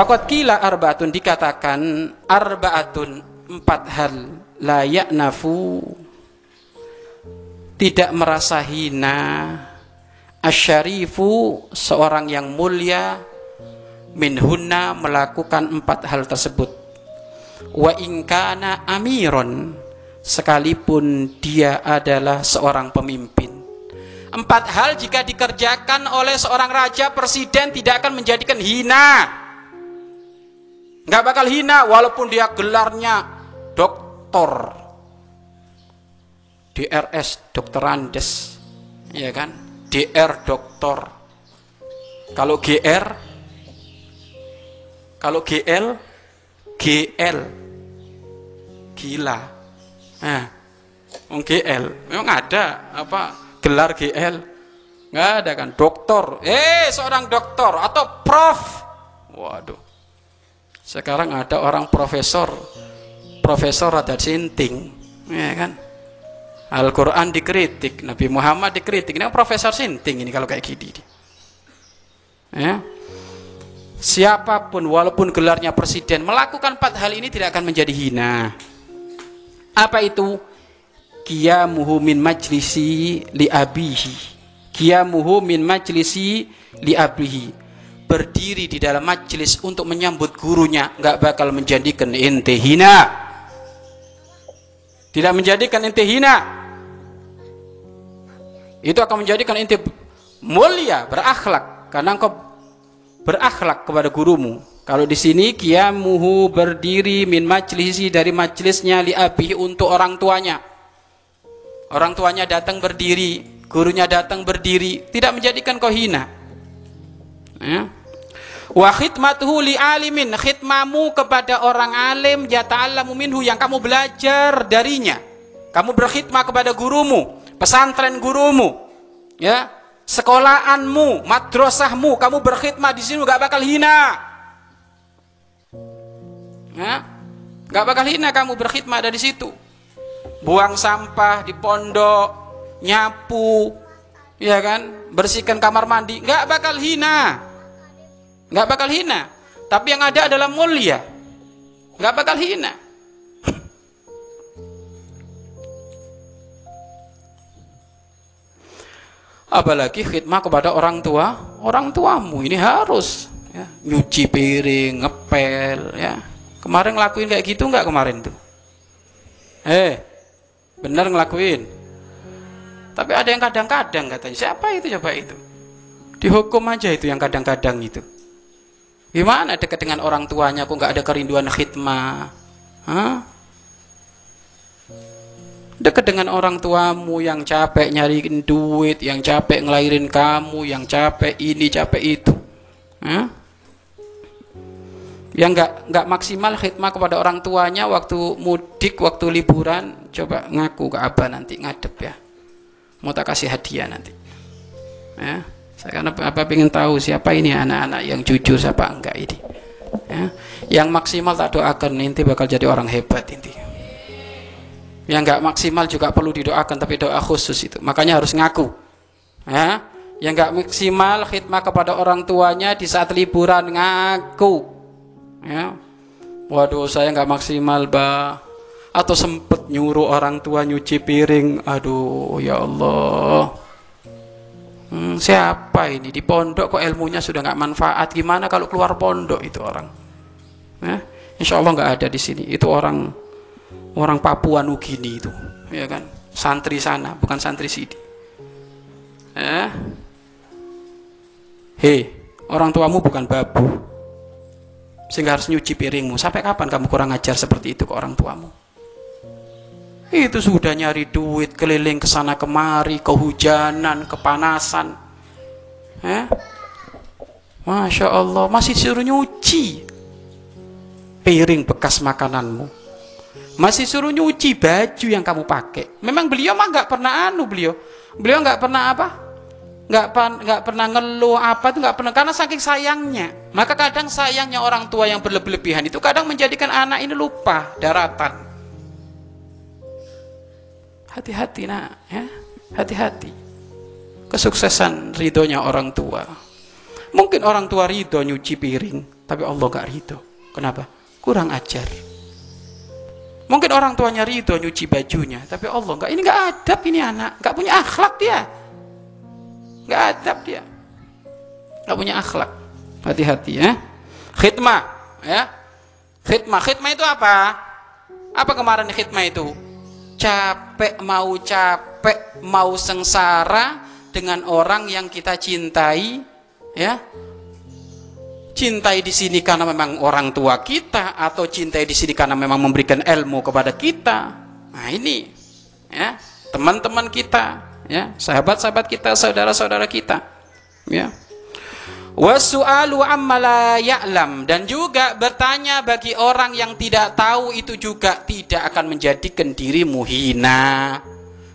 Fakot kila arbaatun dikatakan arbaatun empat hal. Layak nafu tidak merasa hina. Asyarifu seorang yang mulia minhunna melakukan empat hal tersebut. Wa ingkana amiron sekalipun dia adalah seorang pemimpin. Empat hal jika dikerjakan oleh seorang raja presiden tidak akan menjadikan hina nggak bakal hina walaupun dia gelarnya doktor. DRS dokter Andes. Ya kan? DR doktor. Kalau GR kalau GL GL gila. Nah GL memang ada apa gelar GL nggak ada kan? Doktor. Eh seorang doktor atau prof. Waduh sekarang ada orang profesor profesor ada sinting ya kan? Al-Quran dikritik Nabi Muhammad dikritik. Ini profesor sinting ini kalau kayak gini ya. Siapa pun walaupun gelarnya presiden melakukan empat hal ini tidak akan menjadi hina. Apa itu? Kiamuhu min majlisi li abihi. Kiamuhu min majlisi li abihi berdiri di dalam majelis untuk menyambut gurunya nggak bakal menjadikan ente hina. Tidak menjadikan ente hina. Itu akan menjadikan ente mulia berakhlak. Karena engkau berakhlak kepada gurumu. Kalau di sini kiamuhu berdiri min majlisi dari majelisnya li abihi untuk orang tuanya. Orang tuanya datang berdiri gurunya datang berdiri. Tidak menjadikan kau hina. Ya wa khidmatuhu li alimin khidmamu kepada orang alim yata'allamu minhu yang kamu belajar darinya. Kamu berkhidmah kepada gurumu pesantren gurumu ya sekolahanmu madrasahmu kamu berkhidmah di sini gak bakal hina. Ya gak bakal hina kamu berkhidmah dari situ. Buang sampah di pondok nyapu ya kan bersihkan kamar mandi nggak bakal hina nggak bakal hina. Tapi yang ada adalah mulia. Nggak bakal hina. Apalagi khidmah kepada orang tua orang tuamu. Ini harus ya, nyuci piring ngepel ya. Kemarin ngelakuin kayak gitu nggak kemarin tuh? Eh bener ngelakuin. Tapi ada yang kadang-kadang katanya. Siapa itu coba itu? Dihukum aja itu yang kadang-kadang itu Gimana dekat dengan orang tuanya kok nggak ada kerinduan khidmah? Hah? Dekat dengan orang tuamu yang capek nyariin duit, yang capek ngelahirin kamu, yang capek ini, capek itu. Hah? Yang nggak nggak maksimal khidmah kepada orang tuanya waktu mudik, waktu liburan, coba ngaku ke abah nanti ngadep ya. Mau tak kasih hadiah nanti. Ya saya karena apa ingin tahu siapa ini anak-anak yang jujur siapa enggak ini. Ya. yang maksimal tak doakan nanti bakal jadi orang hebat inti. Yang enggak maksimal juga perlu didoakan tapi doa khusus itu. Makanya harus ngaku. Ya. Yang enggak maksimal khidmah kepada orang tuanya di saat liburan ngaku. Ya. Waduh saya enggak maksimal bah atau sempet nyuruh orang tua nyuci piring. Aduh ya Allah Hmm, siapa ini di pondok kok ilmunya sudah nggak manfaat? Gimana kalau keluar pondok itu orang? Ya, insya Allah nggak ada di sini. Itu orang orang Papua Nugini itu, ya kan? Santri sana, bukan santri sini. Ya. Hei, orang tuamu bukan babu, sehingga harus nyuci piringmu. Sampai kapan kamu kurang ajar seperti itu ke orang tuamu? Itu sudah nyari duit keliling ke sana kemari kehujanan kepanasan. Eh? Masya Allah masih suruh nyuci. Piring bekas makananmu. Masih suruh nyuci baju yang kamu pakai. Memang beliau mah nggak pernah anu beliau. Beliau nggak pernah apa? Nggak nggak pernah ngeluh apa itu nggak pernah karena saking sayangnya. Maka kadang sayangnya orang tua yang berlebihan itu kadang menjadikan anak ini lupa daratan Hati-hati nak, ya. Hati-hati. Kesuksesan ridhonya orang tua. Mungkin orang tua ridho nyuci piring, tapi Allah nggak ridho. Kenapa? Kurang ajar. Mungkin orang tuanya ridho nyuci bajunya tapi Allah nggak. Ini nggak adab ini anak. Nggak punya akhlak dia. Nggak adab dia. Nggak punya akhlak. Hati-hati ya. Khidmah ya. Khidmah. Khidmah itu apa? Apa kemarin khidmah itu capek mau capek mau sengsara dengan orang yang kita cintai ya. Cintai di sini karena memang orang tua kita atau cintai di sini karena memang memberikan ilmu kepada kita. Nah ini ya teman-teman kita ya sahabat-sahabat kita saudara-saudara kita ya wasu'alu amma ya'lam. Dan juga bertanya bagi orang yang tidak tahu itu juga tidak akan menjadikan dirimu hina.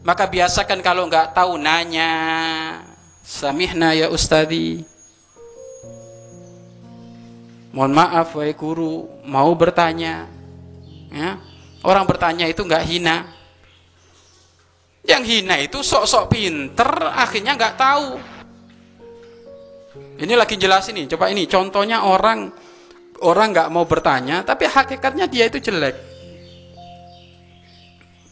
Maka biasakan kalau nggak tahu nanya samihna ya ustadi mohon maaf wahai guru mau bertanya ya. Orang bertanya itu nggak hina. Yang hina itu sok-sok pinter akhirnya nggak tahu ini lagi jelas ini, coba ini contohnya orang orang nggak mau bertanya, tapi hakikatnya dia itu jelek.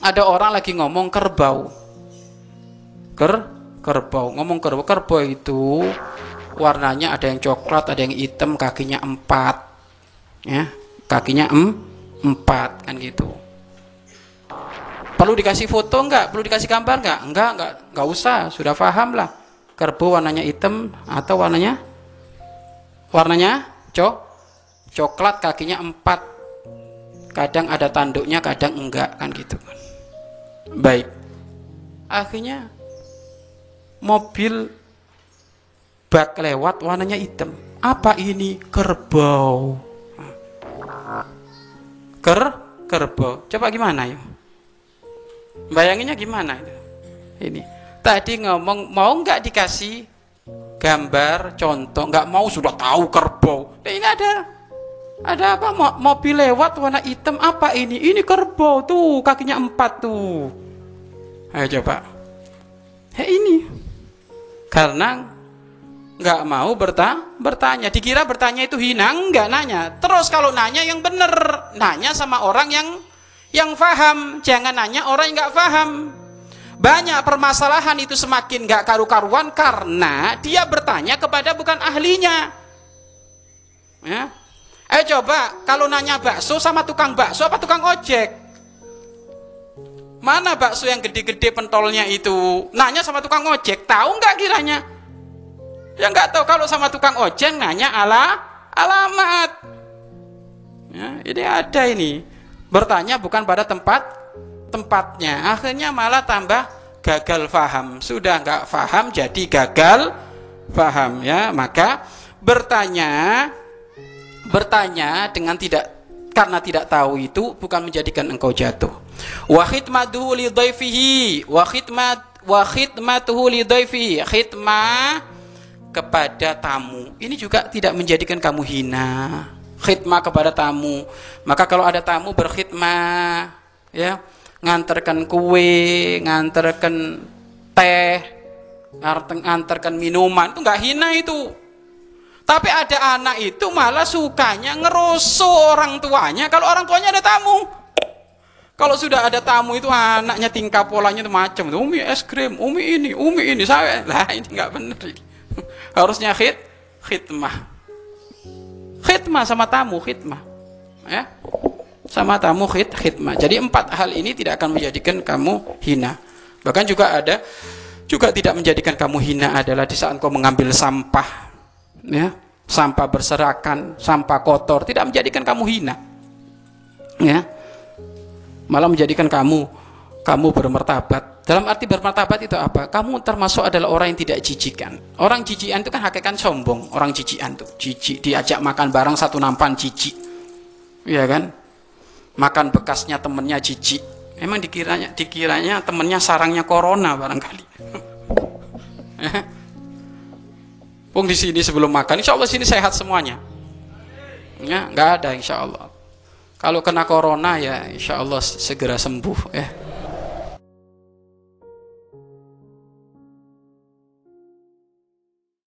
Ada orang lagi ngomong kerbau, ker kerbau, ngomong kerbau, kerbau itu warnanya ada yang coklat, ada yang hitam, kakinya empat, ya, kakinya em empat kan gitu. Perlu dikasih foto nggak? Perlu dikasih gambar nggak? Enggak, enggak, enggak usah, sudah paham lah kerbau warnanya hitam atau warnanya? Warnanya cok coklat kakinya empat. Kadang ada tanduknya kadang enggak kan gitu. Baik. Akhirnya mobil bak lewat warnanya hitam. Apa ini? Kerbau. Ker kerbau. Coba gimana ya bayanginnya gimana itu? Ini tadi ngomong mau nggak dikasih gambar contoh? Nggak mau sudah tahu kerbau. Nah, ini ada ada apa? Mobil lewat warna hitam apa ini? Ini kerbau tuh kakinya empat tuh. Ayo coba. Ya ini. Karena nggak mau berta bertanya. Dikira bertanya itu hina? Nggak nanya. Terus kalau nanya yang bener. Nanya sama orang yang yang faham. Jangan nanya orang yang nggak faham banyak permasalahan itu semakin gak karu-karuan karena dia bertanya kepada bukan ahlinya. Ya. Eh coba kalau nanya bakso sama tukang bakso apa tukang ojek? Mana bakso yang gede-gede pentolnya itu? Nanya sama tukang ojek, tahu nggak kiranya? Ya nggak tahu kalau sama tukang ojek nanya ala alamat. Ya, ini ada ini. Bertanya bukan pada tempat tempatnya akhirnya malah tambah gagal faham. Sudah nggak faham jadi gagal faham ya. Maka bertanya bertanya dengan tidak karena tidak tahu itu bukan menjadikan engkau jatuh. Wa khidmatuhu li dhaifihi wa khidmat wa khidmatuhu li kepada tamu. Ini juga tidak menjadikan kamu hina. Khidmah kepada tamu. Maka kalau ada tamu berkhidmah ya nganterkan kue, nganterkan teh, nganterkan minuman, itu nggak hina itu. Tapi ada anak itu malah sukanya ngerusuh orang tuanya kalau orang tuanya ada tamu. Kalau sudah ada tamu itu anaknya tingkah polanya itu macam Umi es krim, Umi ini, Umi ini, saya lah ini nggak benar. Harusnya khid, khidmah. Khidmah sama tamu, khidmah. Ya sama tamu khid khidmah. Jadi empat hal ini tidak akan menjadikan kamu hina. Bahkan juga ada juga tidak menjadikan kamu hina adalah di saat kau mengambil sampah, ya, sampah berserakan, sampah kotor, tidak menjadikan kamu hina, ya, malah menjadikan kamu kamu bermartabat. Dalam arti bermartabat itu apa? Kamu termasuk adalah orang yang tidak jijikan. Orang jijikan itu kan hakikat sombong. Orang jijikan tuh, jijik diajak makan bareng satu nampan jijik, ya kan? Makan bekasnya temennya jijik emang dikiranya dikiranya temennya sarangnya corona barangkali Pung di sini sebelum makan, insya Allah sini sehat semuanya. Ya, nggak ada insya Allah. Kalau kena corona ya insya Allah segera sembuh ya.